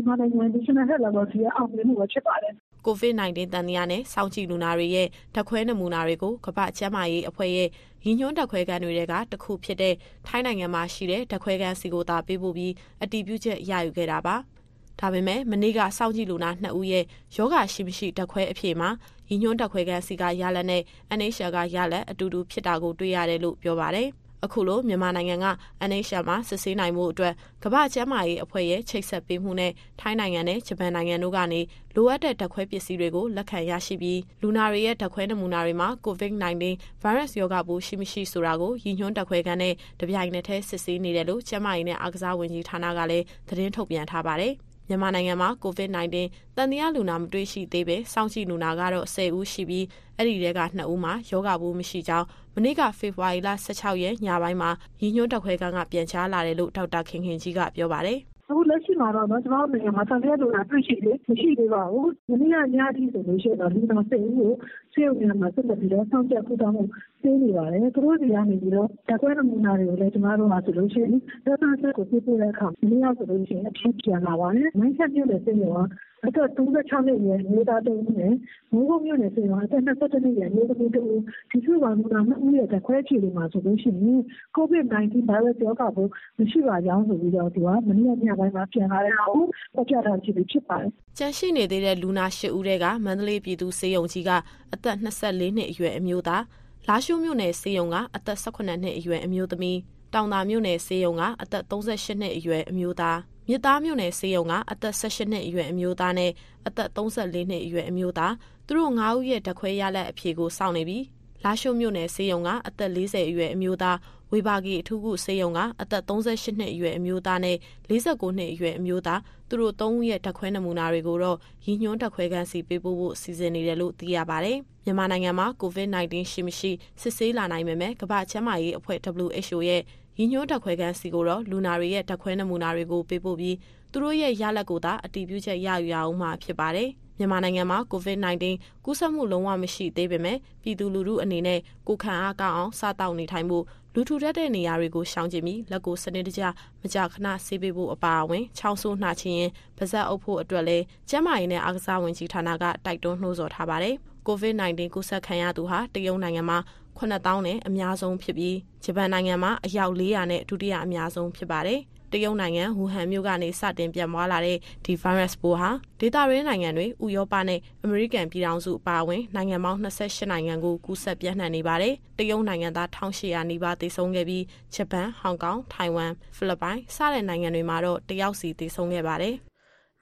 န်မာနိုင်ငံ National Health Laboratory ရဲ့အောင်မြင်မှုပဲဖြစ်ပါတယ်။ COVID-19 သံသယနဲ့ စောင့်ကြည့်လူနာတွေရဲ့ ဓာတ်ခွဲနမူနာတွေကို ကမ္ဘာ့ကျန်းမာရေးအဖွဲ့ရဲ့ ရည်ညွှန်းဓာတ်ခွဲခန်းတွေထဲက တခုဖြစ်တဲ့ ထိုင်းနိုင်ငံမှာရှိတဲ့ ဓာတ်ခွဲခန်းဆီကိုသာ ပေးပို့ပြီး အတည်ပြုချက်ရယူခဲ့တာပါ။ဒါပေမဲ့ မနေ့က စောင့်ကြည့်လူနာ2ဦးရဲ့ယောဂရှိမရှိ ဓာတ်ခွဲအဖြေမှာ ရည်ညွှန်းဓာတ်ခွဲခန်းစီက ရလက်နဲ့ NHL ကရလက်အတူတူဖြစ်တာကို တွေ့ရတယ်လို့ ပြောပါတယ်။ အခုလိုမြန်မာနိုင်ငံက NHL မှာစစ်ဆေးနိုင်မှုအတွက် ကမ္ဘာ့ကျန်းမာရေးအဖွဲ့ရဲ့ ချိတ်ဆက်ပေးမှုနဲ့ ထိုင်းနိုင်ငံနဲ့ ဂျပန်နိုင်ငံတို့ကနေ လိုအပ်တဲ့ဓာတ်ခွဲပစ္စည်းတွေကို လက်ခံရရှိပြီး လူနာတွေရဲ့ ဓာတ်ခွဲနမူနာတွေမှာ COVID-19 ဗိုင်းရပ်စ်ရောဂါပိုး ရှိ မရှိဆိုတာကို ရည်ညွှန်းဓာတ်ခွဲခန်းနဲ့ တပြိုင်နက်တည်း စစ်ဆေးနေတယ်လို့ ကျန်းမာရေးနဲ့ အားကစားဝန်ကြီးဌာနကလည်း သတင်းထုတ်ပြန်ထားပါတယ်။ မြန်မာနိုင်ငံမှာ COVID-19 သံသယလူနာ မတွေ့ရှိသေးပဲစောင့်ကြည့်လူနာကတော့10ဦးရှိပြီး အဲ့ဒီထဲက2ဦးမှာယောဂပိုးမရှိကြောင်း မနေ့က ဖေဖော်ဝါရီလ16ရက် ညပိုင်းမှာ ရည်ညွှန်းတက်ခွဲကန်းက ပြန်ချလာတယ်လို့ ဒေါက်တာခင်ခင်ကြီးက ပြောပါတယ် အခုလက်ရှိမှာတော့နော်ကျွန်တော်တို့နိုင်ငံမှာတန်တဲ့လူနာတွေ့ရှိတယ် မရှိသေးပါဘူး။ဒီနေ့ကညအထိဆိုလို့ရှိရင်တော့ လူနာစိတ်ဦးကို ဆေးရုံထဲမှာ ဆက်လက်ပြီးတော့ စောင့်ကြပ်ကုသမှုပေးနေပါတယ်။သူတို့စီကနေပြီးတော့ ဓာတ်ခွဲနမူနာတွေကိုလည်း ကျွန်တော်တို့ဟာဆိုလို့ရှိရင်ဒေသဆက်ကိုပြပို့တဲ့အခါမင်းရောက်ဆိုလို့ရှိရင်အထူးပြန်လာပါတယ်။မိုင်းချက်ပြုတဲ့စိတ်ရော အသက်36နှစ်အရွယ်မျိုးသား တစ်ဦးနဲ့ မိုးကုတ်မြို့နယ်ဆိုရင်အသက်22နှစ်အရွယ်မျိုးသမီး တစ်ဦးဒီစုပါလူနာနှစ်ဦးရဲ့ဓာတ်ခွဲဖြေတွေမှာဆိုလို့ရှိရင် COVID-19 ဗိုင်းရပ်စ်ရောဂါပိုး မရှိပါကြောင်းဆိုပြီးတော့ သူက မနေ့ညပိုင်းမှာ ပြန်လာတဲ့ဟာကို ဖော်ပြထားခြင်းဖြစ်ပါတယ်။ကျန်ရှိနေသေးတဲ့ လူနာ ၈ ဦးတွေကမန္တလေးပြည်သူစေယုံကြီးက အသက်24နှစ်အရွယ် အမျိုးသား လာရှိုးမြို့နယ်စေယုံက အသက်18နှစ်အရွယ် အမျိုးသမီး တောင်သာမြို့နယ်စေယုံက အသက်38နှစ်အရွယ် အမျိုးသား မြစ်သားမြို့နယ်စေယုံကအသက်18နှစ်အရွယ်အမျိုးသားနဲ့ အသက်34နှစ်အရွယ်အမျိုးသား သူတို့ ၅ ဦးရဲ့ ဓာတ်ခွဲရလက်အဖြေကို စောင့်နေပြီး လာရှိုးမြို့နယ်ဆေးရုံက အသက်40အရွယ်အမျိုးသား ဝေဘာဂီအထူးကုဆေးရုံက အသက်38နှစ်အရွယ်အမျိုးသားနဲ့49နှစ်အရွယ်အမျိုးသား သူတို့သုံးဦးရဲ့ ဓာတ်ခွဲနမူနာတွေကိုတော့ ရည်ညွှန်းဓာတ်ခွဲခန်းစီပေးပို့ဖို့ စီစဉ်နေတယ်လို့ သိရပါတယ်။မြန်မာနိုင်ငံမှာ COVID-19 ရှိ မရှိ စစ်ဆေးလာနိုင်ပေမဲ့ ကမ္ဘာ့ကျန်းမာရေးအဖွဲ့ WHO ရဲ့ ရည်ညွှန်းဓာတ်ခွဲခန်းစီကိုတော့လူနာတွေရဲ့ဓာတ်ခွဲနမူနာတွေကိုပေးပို့ပြီးသူတို့ရဲ့ရလဒ်ကိုသာအတည်ပြုချက်ရယူရအောင်မှာဖြစ်ပါတယ်။မြန်မာနိုင်ငံမှာ COVID-19 ကူးစက်မှုလုံးဝမရှိသေးပေမဲ့ပြည်သူလူထုအနေနဲ့ကိုခံအားကောင်းအောင်စားတောက်နေထိုင်ဖို့လူထူထပ်တဲ့နေရာတွေကိုရှောင်ကျဉ်ပြီးလက်ကိုစနစ်တကျမကြာခဏဆေးပေးဖို့အပါအဝင်ချောင်းဆိုးနှာချင်ရင်ပါဇက်အုပ်ဖို့အတွက်လည်းကျန်းမာရေးနဲ့အားကစားဝန်ကြီးဌာနကတိုက်တွန်းနှိုးဆော်ထားပါတယ်။ COVID-19 ကူးစက်ခံရသူဟာတရုတ်နိုင်ငံမှာ 9000နဲ့အများဆုံးဖြစ်ပြီးဂျပန်နိုင်ငံမှာအယောက်400နဲ့ဒုတိယအများဆုံးဖြစ်ပါတယ်။တရုတ်နိုင်ငံဝူဟန်မြို့ကနေစတင်ပြန့်ပွားလာတဲ့ဒီ virus ပိုးဟာဒေသတွင်းနိုင်ငံတွေဥရောပနဲ့အမေရိကန်ပြည်ထောင်စုအပါအဝင်နိုင်ငံပေါင်း28နိုင်ငံကိုကူးစက်ပြန့်နှံ့နေပါတယ်။တရုတ်နိုင်ငံသား1800နီးပါးသေဆုံးခဲ့ပြီးဂျပန်၊ဟောင်ကောင်၊ထိုင်ဝမ်၊ဖိလစ်ပိုင်စတဲ့နိုင်ငံတွေမှာတော့တယောက်စီသေဆုံးခဲ့ပါတယ်။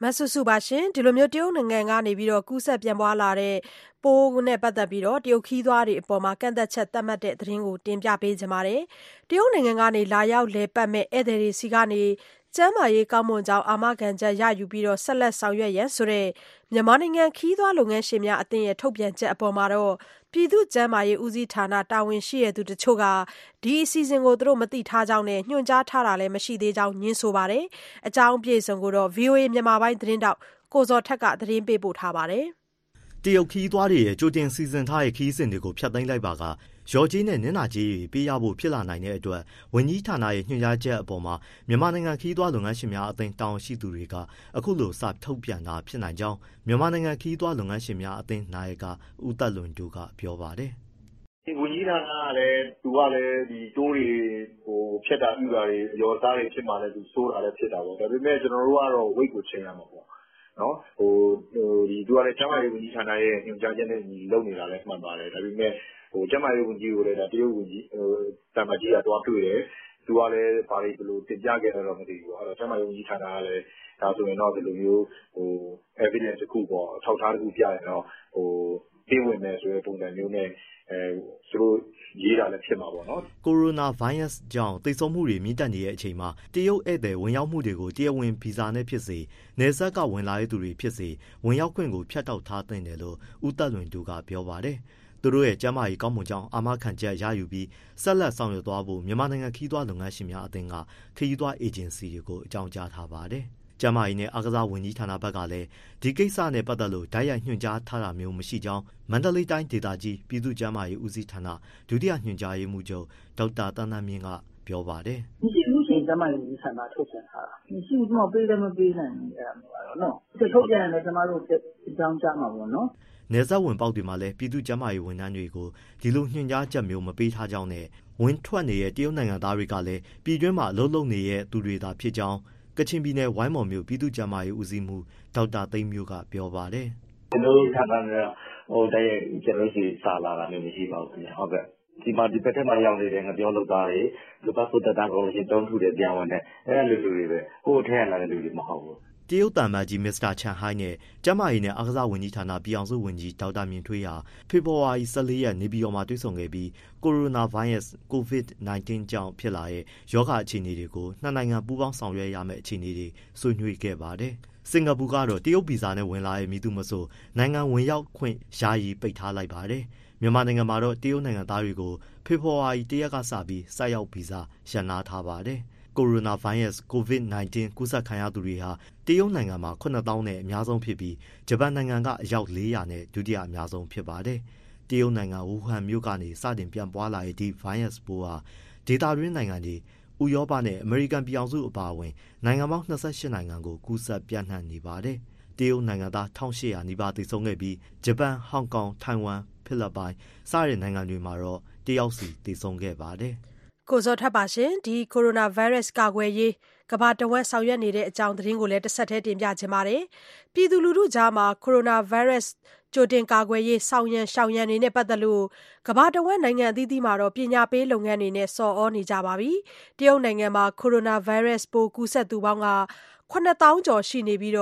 မဆုစုပါရှင်ဒီလိုမျိုးတရုတ်နိုင်ငံကနေပြီးတော့ကူးစက်ပြန့်ပွားလာတဲ့ ပိုးနဲ့ပတ်သက်ပြီးတော့ တရုတ်ခီးသွားတွေအပေါ်မှာကန့်သက်ချက်သတ်မှတ်တဲ့သတင်းကို တင်ပြပေးကြပါမယ် တရုတ်နိုင်ငံကနေ လာရောက်လဲပတ်မဲ့ဧည့်သည်တွေစီကနေ ကျန်းမာရေးကောင်းမွန်ကြောင်း အာမခံချက်ရယူပြီး ဆက်လက်ဆောင်ရွက်ရန်ဆိုတဲ့ မြန်မာနိုင်ငံခရီးသွားလုပ်ငန်းရှင်များအသင်းရဲ့ ထုတ်ပြန်ချက်အပေါ် ပြည်သူ့ကျန်းမာရေးဦးစီးဌာန တာဝန်ရှိသူတချို့က ဒီအစီအစဉ်ကို မသိထားကြောင်းနဲ့ ညွှန်ကြားထားတာလည်း မရှိသေးကြောင်း ငြင်းဆိုပါတယ်။အကြောင်းအပြည့်အစုံကို ဗွီအိုအေ မြန်မာပိုင်းသတင်းထောက် ကိုဇော်ထက်က သတင်းပေးပို့ထားပါတယ်။ တရုတ်ခရီးသွားတွေရဲ့ ကြိုတင်စီစဉ်ထားတဲ့ ခရီးစဉ်တွေကို ဖျက်သိမ်းလိုက်ပါက လျော်ကြေးနဲ့ နစ်နာကြေးတွေ ပေးရဖို့ ဖြစ်လာနိုင်တဲ့အတွက် ဝန်ကြီးဌာနရဲ့ ညွှန်ကြားချက်အပေါ်မှာ မြန်မာနိုင်ငံ ခရီးသွားလုပ်ငန်းရှင်များအသင်း တာဝန်ရှိသူတွေက အခုလိုစထုတ်ပြန်တာ ဖြစ်နိုင်ကြောင်း မြန်မာနိုင်ငံ ခရီးသွားလုပ်ငန်းရှင်များအသင်း နာယက ဦးသက်လွင်တူကပြောပါတယ်။ဝန်ကြီးဌာနကလည်း သူကလည်းဒီတိုးတွေဟိုဖြတ်တာပြုတာတွေရောစားတွေ ဖြစ်မှလည်းသူစိုးတာလည်း ဖြစ်တာပေါ့ ဒါပေမဲ့ ကျွန်တော်တို့ကတော့ weight ကိုချိန်ရမှာပေါ့နော်ဟိုဟိုဒီ သူကလည်း ကျန်းမာရေးဝန်ကြီးဌာနရဲ့ ညွှန်ကြားချက်နဲ့ညီ လုပ်နေတာလည်း မှန်ပါတယ် ဒါပေမဲ့ဟိုကျန်းမာရေးဝန်ကြီးကိုလည်းဒါတရုတ်ဝန်ကြီးဟိုတမကြီးကတွားတွေ့တယ် သူကလည်း ဘာတွေ ဘယ်လို တင်ပြခဲ့တယ်တော့ မသိဘူးအဲ့တော့ကျန်းမာရေးဝန်ကြီးဌာနကလည်း ဒါဆိုရင်တော့ ဒီလိုမျိုးဟို evidence တစ်ခုပေါ့ အထောက်အထားတစ်ခု ပြရင်တော့ဟိုပေးဝင်မယ်ဆိုတဲ့ ပုံစံမျိုးနဲ့အဲသူတို့ ရေးတာလည်း ဖြစ်မှာပေါ့နော် ကိုရိုနာဗိုင်းရပ်စ်ကြောင့်သိဆုံးမှုတွေ မြင့်တက်နေတဲ့အချိန်မှာ တရုတ်ဧည့်သည် ဝင်ရောက်မှုတွေကို တရားဝင်ဗီဇာနဲ့ဖြစ်စေနေဆက်က ဝင်လာတဲ့သူတွေဖြစ်စေ ဝင်ရောက်ခွင့်ကိုဖျက်တောက်ထားတဲ့တယ်လို့ ဦးသက်လွင်တူကပြောပါတယ် သူတို့ရဲ့ ကျန်းမာရေးကောင်းမွန်ကြောင်း အာမခံချက်ရယူပြီး ဆက်လက်ဆောင်ရွက်သွားဖို့ မြန်မာနိုင်ငံခီးသွွားလုပ်ငန်းရှင်များအသင်းကခီးသွွားအေဂျင်စီတွေကို အကြောင်းကြားထားပါတယ်။ကျန်းမာရေးနဲ့ အားကစားဝန်ကြီးဌာနဘက်ကလည်း ဒီကိစ္စနဲ့ ပတ်သက်လို့ဓာတ်ရိုက်ညွှန်ကြားထားတာမျိုး မရှိကြောင်း မန္တလေးတိုင်းဒေသကြီး ပြည်သူ့ကျန်းမာရေးဦးစီးဌာန ဒုတိယညွှန်ကြားရေးမှူးချုပ် ဒေါက်တာတန်းတန်းမြင့်က ပြောပါတယ်။မရှိဘူးရှင် ကျန်းမာရေးဝန်ကြီးဌာနထုတ်ပြန်ထားတာ။မရှိဘူးကျွန်တော်ပေးလည်း မပေးနိုင်ဘူး အဲ့ဒါမျိုးကတော့နော်။ထုတ်ပြန်တယ်ကျွန်တော်တို့ အကြောင်းကြားမှာပေါ့နော်။နယ်စပ်ဝင်ပေါက်တွေမှာလည်း ပြည်သူ့ကျန်းမာရေးဝန်ထမ်းတွေကို ဒီလိုညွှန်ကြားချက်မျိုး မပေးထားကြောင်းနဲ့ ဝင်ထွက်နေတဲ့ တရုတ်နိုင်ငံသားတွေကလည်း ပြည်တွင်းမှာ အလုပ်လုပ်နေတဲ့သူတွေသာဖြစ်ကြောင်း ကချင်ပြည်နယ် ဝိုင်းမော်မြို့ ပြည်သူ့ကျန်းမာရေးဦးစီးမှုဒေါက်တာသိန်းမျိုးကပြောပါတယ်။ကျွန်တော်တို့ဌာနကဟိုတည်းကျွန်တော်စီစာလာတာမျိုး မရှိပါဘူးခင်ဗျာဟုတ်ကဲ့ ဒီမှာဒီဘက်ထက်မှာရောက်နေတဲ့ငပြောလုပ်သားတွေလူပတ်ဖို့တတန်းကောင်းလို့ရှိရင်တုံးထုတယ်ပြန်ဝင်တယ်အဲ့လိုလူတွေပဲ ဟိုထဲလာတဲ့လူတွေ မဟုတ်ဘူး တရုတ်တန်မတ်ကြီး မစ္စတာချန်ဟိုင်းနဲ့ ကျန်းမာရေးနဲ့ အားကစားဝန်ကြီးဌာန ပြည်အောင်စုဝန်ကြီး ဒေါက်တာမြင့်ထွေးဟာ ဖေဖော်ဝါရီ14ရက် နေပြည်တော်မှာ တွေ့ဆုံခဲ့ပြီး ကိုရိုနာဗိုင်းရပ်စ် COVID-19 ကြောင့်ဖြစ်လာတဲ့ ရောဂါအခြေအနေတွေကို နှစ်နိုင်ငံ ပူးပေါင်းဆောင်ရွက်ရမယ့် အခြေအနေတွေ ဆွေးနွေးခဲ့ပါတယ်။စင်ကာပူကတော့ တရုတ်ဗီဇာနဲ့ ဝင်လာတဲ့ မည်သူမဆို နိုင်ငံဝင်ရောက်ခွင့် ယာယီပိတ်ထားလိုက်ပါတယ်။ မြန်မာနိုင်ငံမှာတော့ တရုတ်နိုင်ငံသားတွေကို ဖေဖော်ဝါရီ ၁ ရက်ကစပြီး ဆိုက်ရောက်ဗီဇာရန်နာထားပါတယ်။ကိုရိုနာဗိုင်းရပ်စ် COVID-19 ကူးစက်ခံရသူတွေဟာ တရုတ်နိုင်ငံမှာ9000နဲ့ အများဆုံးဖြစ်ပြီး ဂျပန်နိုင်ငံက အယောက်400နဲ့ ဒုတိယအများဆုံး ဖြစ်ပါတယ်။တရုတ်နိုင်ငံ ဝူဟန်မြို့ကနေ စတင်ပြန့်ပွားလာတဲ့ ဒီဗိုင်းရပ်စ်ပိုးဟာ ဒေသတွင်းနိုင်ငံတွေ ဥရောပနဲ့ အမေရိကန်ပြည်အောင်စု အပါအဝင် နိုင်ငံပေါင်း28နိုင်ငံကို ကူးစက်ပြန့်နှံ့နေပါတယ်။တရုတ်နိုင်ငံသား1800နီးပါး သေဆုံးခဲ့ပြီး ဂျပန်၊ဟောင်ကောင်၊ထိုင်ဝမ်၊ ဖိလစ်ပိုင်စတဲ့နိုင်ငံတွေမှာတော့တယောက်စီသေဆုံးခဲ့ပါတယ်။ကိုဇော်ထက်ပါရှင်ဒီကိုရိုနာဗိုင်းရပ်စ်ကာကွယ်ရေးကမ္ဘာတဝက်ဆောင်ရွက်နေတဲ့အကြောင်းသတင်းကိုလည်းတစ်ဆက်တည်းတင်ပြခြင်းပါတယ်ပြည်သူလူထုကြားမှာကိုရိုနာဗိုင်းရပ်စ်ကြိုတင်ကာကွယ်ရေးဆောင်ရန်ရှောင်ရန်တွေနဲ့ပတ်သက်လို့ကမ္ဘာတဝက်နိုင်ငံအသီးသီးမှာတော့ပညာပေးလုပ်ငန်းတွေနဲ့စော်ဩနေကြပါပြီတရုတ်နိုင်ငံမှာကိုရိုနာဗိုင်းရပ်စ်ပိုးကူးစက်သူပေါင်းက 8000ကျော်ရှိနေပြီး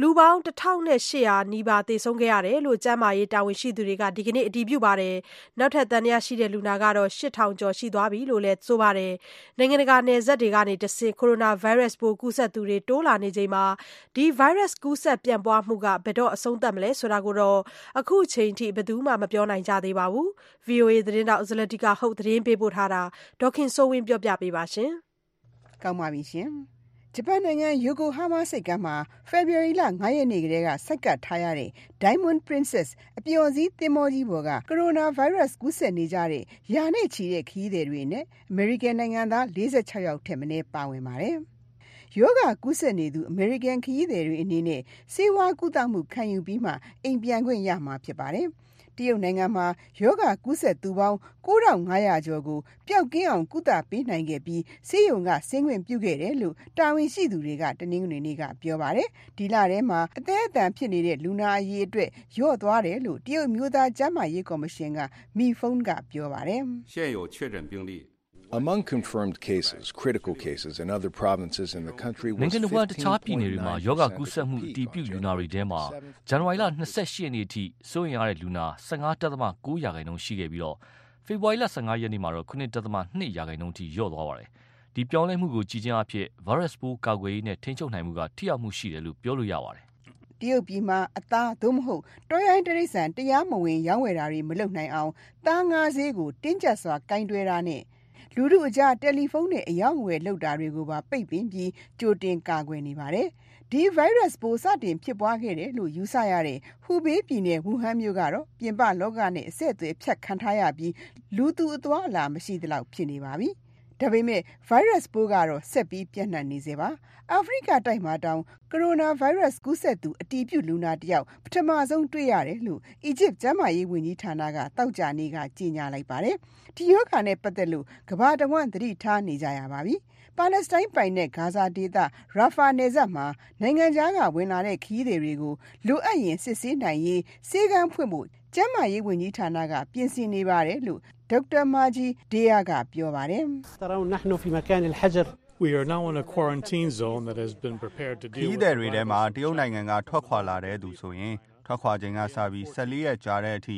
လူပေါင်း1800နီးပါးသေဆုံးခဲ့ရတယ်လို့ကျန်းမာရေးတာဝန်ရှိသူတွေကဒီကနေ့အတည်ပြုပါတယ်။နောက်ထပ်သံသယရှိတဲ့လူနာကတော့8000ကျော်ရှိသွားပြီလို့လည်းဆိုပါတယ်။နိုင်ငံတကာနယ်စပ်တွေကနေတဆင့်ကိုရိုနာဗိုင်းရပ်စ်ပိုးကူးစက်သူတွေတိုးလာနေချိန်မှာဒီဗိုင်းရပ်စ်ကူးစက်ပြန့်ပွားမှုကဘယ်တော့အဆုံးသတ်မလဲဆိုတာကိုတော့အခုချိန်ထိဘယ်သူမှမပြောနိုင်ကြသေးပါဘူး။ VOA သတင်းထောက်ဇလတိကဟုတ်သတင်းပေးပို့ထားတာဒေါခင်စိုးဝင်းပြောပြပေးပါရှင်။ကောင်းပါပြီရှင်။ ဂျပန်နိုင်ငံ ယိုကိုဟားမားဆိပ်ကမ်းမှာ ဖေဖော်ဝါရီလ ၅ ရက်နေ့ကတည်းက ဆိုက်ကပ်ထားရတဲ့ Diamond Princess အပျော်စီးသင်္ဘောကြီးပေါ်က ကိုရိုနာဗိုင်းရပ်စ် ကူးစက်နေကြတဲ့ ရာနဲ့ချီတဲ့ ခရီးသည်တွေနဲ့အမေရိကန်နိုင်ငံသား ၄၆ ယောက်ထက်မနည်း ပါဝင်ပါတယ်။ရောဂါကူးစက်နေသူ အမေရိကန် ခရီးသည်တွေအနေနဲ့ ဆေးဝါးကုသမှု ခံယူပြီးမှ အိမ်ပြန်ခွင့်ရမှာ ဖြစ်ပါတယ်။ တရုတ်နိုင်ငံမှာရောဂါကူးစက်သူပေါင်း9500ကျော်ကိုပျောက်ကင်းအောင်ကုသပေးနိုင်ခဲ့ပြီးဆေးရုံကဆင်းခွင့်ပြုခဲ့တယ်လို့တာဝန်ရှိသူတွေကတနင်္ဂနွေနေ့ကပြောပါတယ်။ဒီလထဲမှာအသက်အတန်ဖြစ်နေတဲ့လူနာအရေအတွက်လျော့သွားတယ်လို့တရုတ်မျိုးသားကျန်းမာရေးကော်မရှင်ကမီဖုန်းကပြောပါတယ်။现有确诊病例 Among confirmed cases, critical cases in other provinces in the country was နိုင်ငံတော်တခြားပြည်နယ်တွေမှာယောဂကူးစက်မှုအတည်ပြုလူနာတွေထဲမှာဇန်နဝါရီလ28ရက်နေ့အထိစိုးရင်ရတဲ့လူနာ15.9ရာခိုင်နှုန်းရှိခဲ့ပြီးတော့ဖေဖော်ဝါရီလ15ရက်နေ့မှာတော့9.2ရာခိုင်နှုန်းထိလျော့သွားပါတယ်။ဒီပြောင်းလဲမှုကိုကြည်ချင်းအဖြစ် virus ပိုးကာကွယ်ရေးနဲ့ထိန်းချုပ်နိုင်မှုကထိရောက်မှုရှိတယ်လို့ပြောလို့ရပါတယ်တရုတ်ပြည်မှာအသားသို့မဟုတ်တောရိုင်းတရိษံတရားမဝင်ရောင်းဝယ်တာတွေမလုပ်နိုင်အောင်သားငါးဈေးကိုတင်းကျပ်စွာကင်တွယ်တာနဲ့ လူထုအကြား တယ်လီဖုန်းနဲ့အယောင်အဝယ်လုပ်တာတွေကိုပါ ပိတ်ပင်ပြီး ကြိုတင်ကာကွယ်နေပါတယ်။ဒီဗိုင်းရပ်စ်ပိုး စတင်ဖြစ်ပွားခဲ့တယ်လို့ ယူဆရတဲ့ဟူဘေးပြည်နယ် ဝူဟန်မြို့ကတော့ ပြင်ပလောကနဲ့ အဆက်အသွယ်ဖြတ်ခံထားရပြီး လူသူအသွားအလာ မရှိသလောက် ဖြစ်နေပါပြီ။ ဒါပေမဲ့ virus ပိုးကတော့ ဆက်ပြီးပြန့်နှံ့နေစေပါ အာဖရိကတိုက်မှာတောင် ကိုရိုနာဗိုင်းရပ်စ် ကူးစက်သူ အတီးပြုလူနာတယောက် ပထမဆုံးတွေ့ရတယ်လို့ အီဂျစ်ကျန်းမာရေးဝန်ကြီးဌာနကတောက်ကြနေကကြေညာလိုက်ပါတယ် ဒီယောဂါနဲ့ပတ်သက်လို့ ကမ္ဘာတဝန်း သတိထားနေကြရပါပြီ ပါလက်စတိုင်းပိုင်တဲ့ဂါဇာဒေသရာဖာနယ်စပ်မှာ နိုင်ငံခြားက ဝင်လာတဲ့ခီးတွေကို လိုအပ်ရင် စစ်ဆေးနိုင်ရေးစေကမ်းဖွင့်ဖို့ ကျန်းမာရေးဝန်ကြီးဌာနက ပြင်ဆင်နေပါတယ်လို့ ဒေါက်တာမာဂျီဒေယာကပြောပါတယ် We are now in a quarantine zone that has been prepared to deal with ခီးသည်တွေထဲမှာတရုတ်နိုင်ငံကထွက်ခွာလာတဲ့သူဆိုရင်ထွက်ခွာချိန်ကစပြီး14ရက်ကြာတဲ့အထိ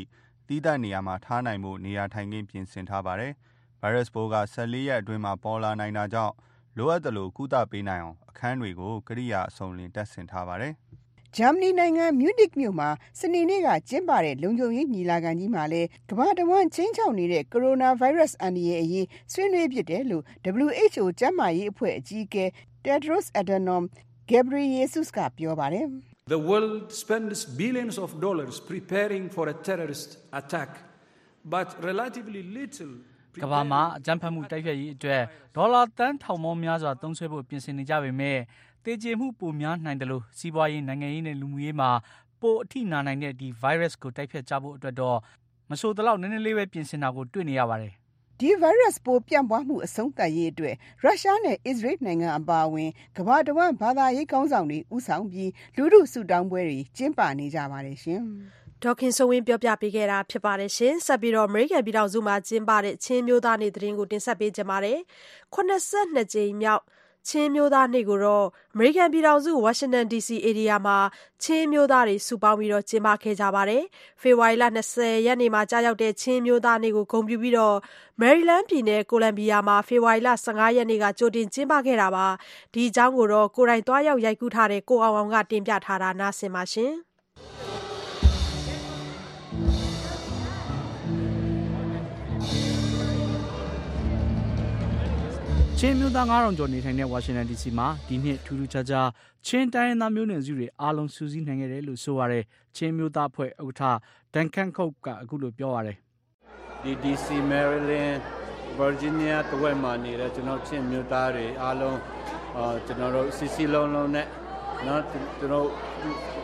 တီးသန့်နေရာမှာထားနိုင်မှုနေရာထိုင်ခင်းပြင်ဆင်ထားပါတယ်။ virus ပိုးက14ရက်အတွင်းမှာပေါ်လာနိုင်တာကြောင့်လိုအပ်သလိုကုသပေးနိုင်အောင်အခန်းတွေကိုကိရိယာအစုံလင်တပ်ဆင်ထားပါတယ်။ ဂျာမနီနိုင်ငံ မြူးနစ်မြို့မှာ စနေနေ့က ကျင်းပတဲ့ လုံခြုံရေးညီလာခံကြီးမှာလည်း ကမ္ဘာတဝန်းချင်းချောက်နေတဲ့ ကိုရိုနာဗိုင်းရပ်စ် အန္တရာယ်အရေး ဆွေးနွေးဖြစ်တယ်လို့ WHO ကျန်းမာရေးအဖွဲ့ အကြီးအကဲ Tedros Adhanom Ghebreyesus က ပြောပါတယ်။ The world spends billions of dollars preparing for a terrorist attack but relatively little ကဘာမှာ အကြမ်းဖက်မှု တိုက်ဖျက်ရေးအတွက် ဒေါ်လာတန်းထောင်ပေါင်းများစွာ သုံးစွဲဖို့ ပြင်ဆင်နေကြပေမဲ့ တေကျေမှုပိုများနိုင်တယ်လို့စီးပွားရေးနိုင်ငံရေးနဲ့လူမှုရေးမှာပိုအထိနာနိုင်တဲ့ဒီ virus ကိုတိုက်ဖျက်ကြဖို့အတွက်တော့မဆိုတလောက်နည်းနည်းလေးပဲပြင်ဆင်တာကိုတွေ့နေရပါတယ်ဒီ virus ပိုးပြန့်ပွားမှုအဆုံးသတ်ရေးအတွက်ရုရှားနဲ့အစ္စရေးနိုင်ငံအပါအဝင်ကမ္ဘာတဝန်းဘာသာရေးကောင်းဆောင်တွေဥဆောင်ပြီးလူထုစုတောင်းပွဲတွေကျင်းပနေကြပါတယ်ရှင်။ဒေါခင်စိုးဝင်းပြောပြပေးခဲ့တာဖြစ်ပါတယ်ရှင်။ဆက်ပြီးတော့ American ပြည်ထောင်စုမှာကျင်းပတဲ့ချင်းမျိုးသားနေ့သတင်းကိုတင်ဆက်ပေးကြပါမယ်။82ကြိမ်မြောက် ချင်းမျိုးသားနေ့ကိုတော့အမေရိကန်ပြည်ထောင်စုဝါရှင်တန် DC ဧရိယာမှာချင်းမျိုးသားတွေစုပေါင်းပြီးကျင်းပခဲ့ကြပါတယ်။ဖေဖော်ဝါရီလ20ရက်နေ့မှာကျရောက်တဲ့ချင်းမျိုးသားနေ့ကိုဂုဏ်ပြုပြီးတော့မယ်ရီလန်းပြည်နယ်ကိုလံဘီယာမှာဖေဖော်ဝါရီလ15ရက်နေ့ကကြိုတင်ကျင်းပခဲ့တာပါ။ဒီအကြောင်းကိုတော့ကိုယ်တိုင်သွားရောက်ရိုက်ကူးထားတဲ့ကိုအောင်အောင်ကတင်ပြထားတာနားဆင်ပါရှင်။ ချင်းမျိုးသား9000ကျော်နေထိုင်တဲ့ဝါရှင်တန် DC မှာဒီနှစ်ထူးထူးခြားခြားချင်းတိုင်းသားမျိုးနွယ်စုတွေအားလုံးစုစည်းနိုင်ခဲ့တယ်လို့ဆိုရတယ်။ချင်းမျိုးသားဖွဲ့ဥက္ကဋ္ဌ Duncan Cook ကအခုလိုပြောရတယ်။ဒီ DC Maryland Virginia တဝက်မှာနေတဲ့ကျွန်တော်ချင်းမျိုးသားတွေအားလုံးအာကျွန်တော်တို့စီစီလုံးလုံးနဲ့နော်ကျွန်တော်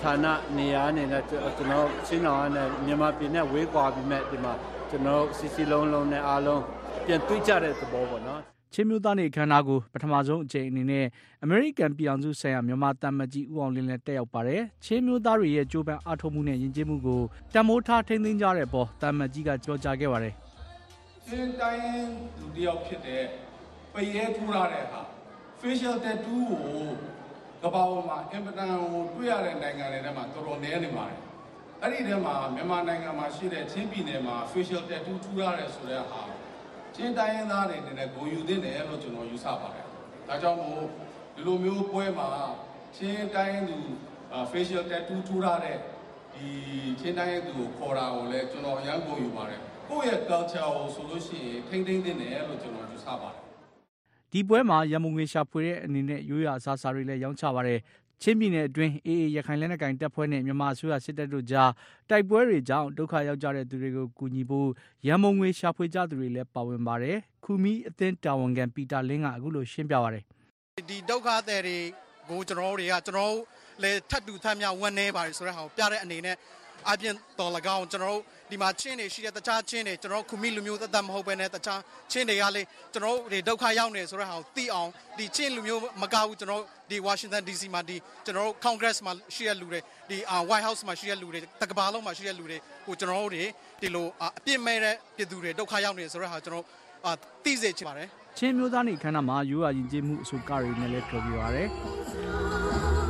ဌာနနေရာအနေနဲ့ကျွန်တော်ချင်းတော်နဲ့မြန်မာပြည်နဲ့ဝေးကွာပြီးမဲ့ဒီမှာကျွန်တော်စီစီလုံးလုံးနဲ့အားလုံးပြန်တွေ့ကြတဲ့သဘောပေါ့နော် ချင်းမျိုးသားနေ့အခမ်းအနားကိုပထမဆုံးအကြိမ်အနေနဲ့အမေရိကန်ပြည်အောင်စုဆိုင်ရာမြန်မာတမန်ကြီးဦးအောင်လင်းလည်းတက်ရောက်ပါတယ်။ချင်းမျိုးသားတွေရဲ့ကြိုးပမ်းအားထုတ်မှုနဲ့ယဉ်ကျေးမှုကိုတမိုးထားထိန်းသိမ်းကြတဲ့အပေါ်တမန်ကြီးကကြောကြားခဲ့ပါတယ်။ချင်းတိုင်းလူတယောက်ဖြစ်တဲ့ပရဲထူထားတဲ့ဟာ facial tattoo ကိုကမ္ဘာပေါ်မှာအင်ပတန်ကိုတွေ့ရတဲ့နိုင်ငံတွေထဲမှာတော်တော်နည်းနေပါတယ်အဲ့ဒီထဲမှာမြန်မာနိုင်ငံမှာရှိတဲ့ချင်းပြည်နယ်မှာ facial tattoo ထူရတယ်ဆိုတဲ့ဟာ ချင်းတိုင်းရင်းသားတွေနဲ့ဂုံယူသင့်တယ်လို့ကျွန်တော်ယူဆပါတယ်ဒါကြောင့်မို့ဒီလိုမျိုးပွဲမှာချင်းတိုင်းသူ facial tattoo ထူရတဲ့ဒီချင်းတိုင်းသူကိုခေါ်တာကိုလည်းကျွန်တော်အရန်ဂုံယူပါတယ်ကိုယ့်ရဲ့ culture ကိုဆိုလို့ရှိရင်ထိမ့်သိမ့်သင့်တယ်လို့ကျွန်တော်ယူဆပါတယ်ဒီပွဲမှာရမုံငွေရှာဖွေတဲ့အနေနဲ့ရိုးရာအစားအစာတွေလည်းရောင်းချပါတယ် ချင်းပြည်နယ်အတွင်းအေအေရခိုင်လက်နက်ကိုင်တပ်ဖွဲ့နဲ့ မြန်မာအစိုးရစစ်တပ်တို့ကြား တိုက်ပွဲတွေကြောင့် ဒုက္ခရောက်ကြတဲ့သူတွေကို ကူညီဖို့ ရန်မုံငွေရှာဖွေကြသူတွေလည်း ပါဝင်ပါတယ်။ခူမီအသင်းတာဝန်ခံ ပီတာလင်းက အခုလို ရှင်းပြပါတယ်။ဒီဒုက္ခသည်တွေကို ကျွန်တော်တို့တွေက ကျွန်တော်တို့လည်း ထပ်တူထပ်မြောက်ဝန်နေပါတယ်ဆိုတဲ့ဟာကို ပြတဲ့အနေနဲ့ အပြင်တော်၎င်းကျွန်တော်တို့ဒီမှာချင်းတွေရှိတဲ့တခြားချင်းတွေကျွန်တော်တို့ခူမီလူမျိုးသက်သက်မဟုတ်ဘဲနဲ့တခြားချင်းတွေကလေကျွန်တော်တို့ဒီဒုက္ခရောက်နေဆိုတဲ့ဟာကိုသိအောင်ဒီချင်းလူမျိုးမကဘူးကျွန်တော်တို့ဒီ Washington DC မှာဒီကျွန်တော်တို့ Congress မှာရှိတဲ့လူတွေဒီ White House မှာရှိတဲ့လူတွေတကဘာလုံးမှာရှိတဲ့လူတွေကိုကျွန်တော်တို့တွေဒီလိုအပြစ်မဲ့တဲ့ပြည်သူတွေဒုက္ခရောက်နေဆိုတဲ့ဟာကျွန်တော်တို့သိစေချင်ပါတယ်ချင်းမျိုးသားနေခန္ဓာမှာရိုးရာယဉ်ကျေးမှုအဆိုကတွေနဲ့လည်းပြောပြပါရတယ်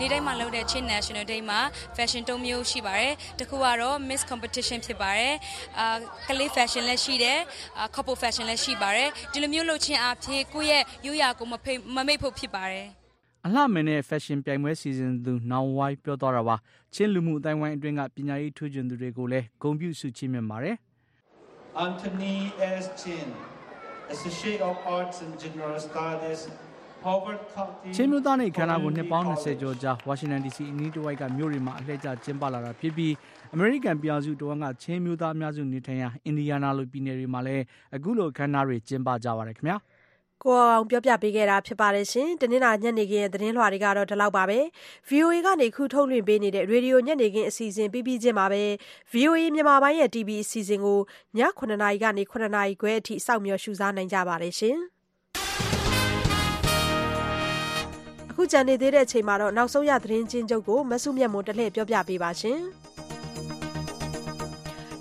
နေ့တိုင်းမှာလုပ်တဲ့ Chin National Day မှာ fashion တုံးမျိုးရှိပါတယ်တစ်ခုကတော့ Miss Competition ဖြစ်ပါတယ်အာကလေး fashion လည်းရှိတယ်အာ couple fashion လည်းရှိပါတယ်ဒီလိုမျိုးလုပ်ခြင်းအဖြစ်ကိုယ့်ရဲ့ရိုးရာကိုမဖိမမိတ်ဖို့ဖြစ်ပါတယ်အလှမင်းနဲ့ fashion ပြိုင်ပွဲစီစဉ်သူနောင်ဝိုင်းပြောသွားတာပါချင်းလူမှုအတိုင်းဝိုင်းအတွင်းကပညာရေးထွေးကျွန်းသူတွေကိုလည်းဂုဏ်ပြုဆုချီးမြှင့်ပါတယ် Anthony S. Chin Associate of Arts and General Studies ချင်းမျိုးသားနေခန္ဓာကိုနှစ်ပေါင်း20ကျော်ကြာဝါရှင်တန် DC အနီးတစ်ဝိုက်ကမြို့တွေမှာအလှည့်ကျကျင်းပလာတာဖြစ်ပြီးအမေရိကန်ပြည်အောင်စုတဝန်ကချင်းမျိုးသားအများစုနေထိုင်ရာအင်ဒီယာနာလိုပြည်နယ်တွေမှာလည်းအခုလိုခန္ဓာတွေကျင်းပကြပါတယ်ခင်ဗျာကိုအောင်ပြောပြပေးခဲ့တာဖြစ်ပါတယ်ရှင်။တနင်္လာညနေခင်းရဲ့သတင်းလွှာတွေကတော့ဒီလောက်ပါပဲ။ VOA ကနေခုထုတ်လွှင့်ပေးနေတဲ့ရေဒီယိုညနေခင်းအစီအစဉ်ပြီးပြီးချင်းပါပဲ။ VOA မြန်မာပိုင်းရဲ့ TV အစီအစဉ်ကိုည9:00နာရီကနေ9:00နာရီခွဲအထိစောင့်မျှော်ရှုစားနိုင်ကြပါတယ်ရှင်။ ခုကြံနေသေးတဲ့အချိန်မှာတော့နောက်ဆုံးရသတင်းချင်းချုပ်ကိုမဆုမြတ်မွန်တလှည့်ပြောပြပေးပါရှင်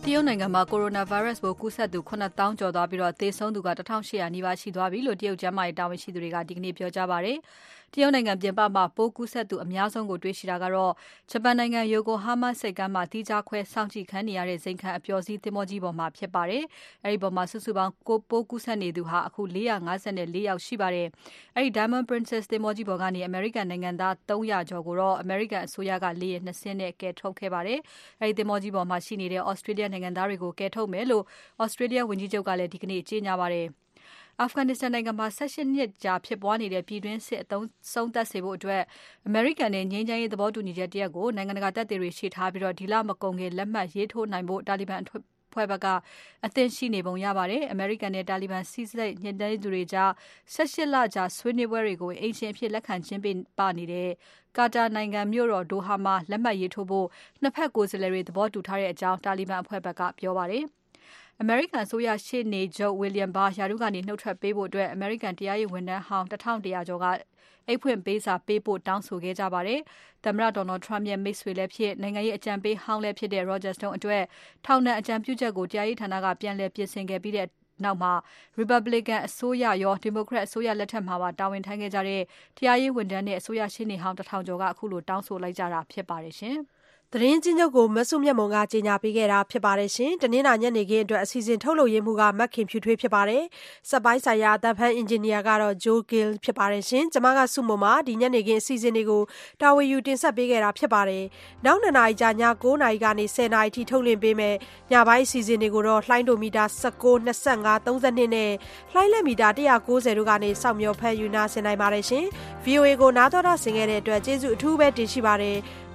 တရုတ်နိုင်ငံမှာကိုရိုနာဗိုင်းရပ်စ်ပိုးကူးစက်သူ9000ကျော်သွားပြီးတော့သေဆုံးသူက1800နီးပါးရှိသွားပြီလို့တရုတ်ကျန်းမာရေးတာဝန်ရှိသူတွေကဒီကနေ့ပြောကြားပါတယ်။ တရုတ်နိုင်ငံပြင်ပမှာပိုးကူးစက်သူအများဆုံးကိုတွေ့ရှိတာကတော့ဂျပန်နိုင်ငံယိုကိုဟာမာဆိပ်ကမ်းမှာတီးခြားခွဲစောင့်ကြည့်ခံနေရတဲ့ဇိမ်ခံအပျော်စီးသင်္ဘောကြီးပေါ်မှာဖြစ်ပါတယ်။အဲဒီပေါ်မှာစုစုပေါင်းကိုပိုးကူးစက်နေသူဟာအခု454ယောက်ရှိပါတယ်။အဲဒီ Diamond Princess သင်္ဘောကြီးပေါ်ကနေအမေရိကန်နိုင်ငံသား300ကျော်ကိုတော့အမေရိကန်အစိုးရကလေယာဉ်နှစ်စင်းနဲ့ကယ်ထုတ်ခဲ့ပါတယ်။အဲဒီသင်္ဘောကြီးပေါ်မှာရှိနေတဲ့ Australia နိုင်ငံသားတွေကိုကယ်ထုတ်မယ်လို့ Australia ဝန်ကြီးချုပ်ကလည်းဒီကနေ့ကြေညာပါတယ်။ အာဖဂန်နစ္စတန်နိုင်ငံမှာ18နှစ်ကြာဖြစ်ပွားနေတဲ့ပြည်တွင်းစစ်အဆုံးသတ်စေဖို့အတွက်အမေရိကန်နဲ့ငြိမ်းချမ်းရေးသဘောတူညီချက်တရပ်ကိုနိုင်ငံတကာတပ်တွေရှေ့ထားပြီးတော့ဒီလမကုန်ခင်လက်မှတ်ရေးထိုးနိုင်ဖို့တာလီဘန်ဖွဲ့ဘက်ကအသင့်ရှိနေပုံရပါတယ်။အမေရိကန်နဲ့တာလီဘန်စီးစိတ်ညှိနှိုင်းသူတွေကြား18လကြာဆွေးနွေးပွဲတွေကိုအင်ရှင်အဖြစ်လက်ခံချင်းပေးပါနေတဲ့ကာတာနိုင်ငံမြို့တော်ဒိုဟာမှာလက်မှတ်ရေးထိုးဖို့နှစ်ဖက်ကိုယ်စားလှယ်တွေသဘောတူထားတဲ့အကြောင်းတာလီဘန်အဖွဲ့ဘက်ကပြောပါတယ်။ အမေရိကန်အစိုးရရှေ့နေချုပ် William Barr ရာထူးကနေနှုတ်ထွက်ပေးဖို့အတွက်အမေရိကန်တရားရေးဝန်ထမ်းဟောင်း1100ကျော်က အိတ်ဖွင့်ပေးစာပေးဖို့ တောင်းဆိုခဲ့ကြပါတယ်။သမ္မတ Donald Trump ရဲ့ မိတ်ဆွေလည်းဖြစ် နိုင်ငံရေးအကြံပေးဟောင်းလည်းဖြစ်တဲ့ Roger Stone အတွက် ထောင်ဒဏ်အကြံပြုချက်ကို တရားရေးဌာနက ပြန်လည်ပြင်ဆင်ခဲ့ပြီးတဲ့နောက်မှာ Republican အစိုးရရော Democrat အစိုးရလက်ထက်မှာပါ တာဝန်ထမ်းခဲ့ကြတဲ့ တရားရေးဝန်ထမ်းနဲ့ အစိုးရရှေ့နေဟောင်းတထောင်ကျော်ကအခုလိုတောင်းဆိုလိုက်ကြတာဖြစ်ပါတယ်ရှင်။ သတင်းချင်းချုပ်ကိုမဆုမြတ်မုံကကြေညာပေးခဲ့တာဖြစ်ပါတယ်ရှင်။တနင်္လာညနေခင်းအတွက်အစီအစဉ်ထုတ်လုပ်ရေးမှူးကမက်ခင်ဖြူထွေးဖြစ်ပါတယ်။စက်ပိုင်းဆိုင်ရာအသက်ဖန်အင်ဂျင်နီယာကတော့ဂျိုးဂီလ်ဖြစ်ပါတယ်ရှင်။ကျွန်မကဆုမုံမှာဒီညနေခင်းအစီအစဉ်တွေကိုတာဝန်ယူတင်ဆက်ပေးခဲ့တာဖြစ်ပါတယ်။နောက်နှစ်နာရီကြာည9နာရီကနေ10နာရီထိထုတ်လွှင့်ပေးမယ်။ညပိုင်းအစီအစဉ်တွေကိုတော့လှိုင်းဒိုမီတာ19 25 32နဲ့လှိုင်းလက်မီတာ190တို့ကနေစောင့်မျှော်ဖန်ယူနာဆင်နိုင်ပါတယ်ရှင်။ VOA ကိုနားတော်တာဆင်ခဲ့တဲ့အတွက်ကျေးဇူးအထူးပဲတင်ရှိပါတယ်။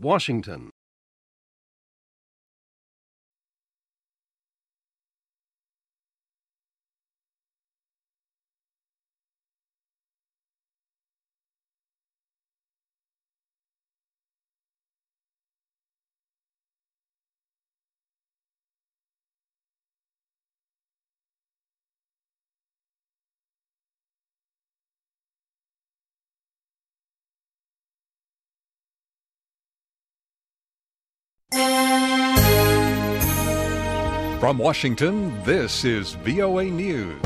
Washington. From Washington, this is VOA News.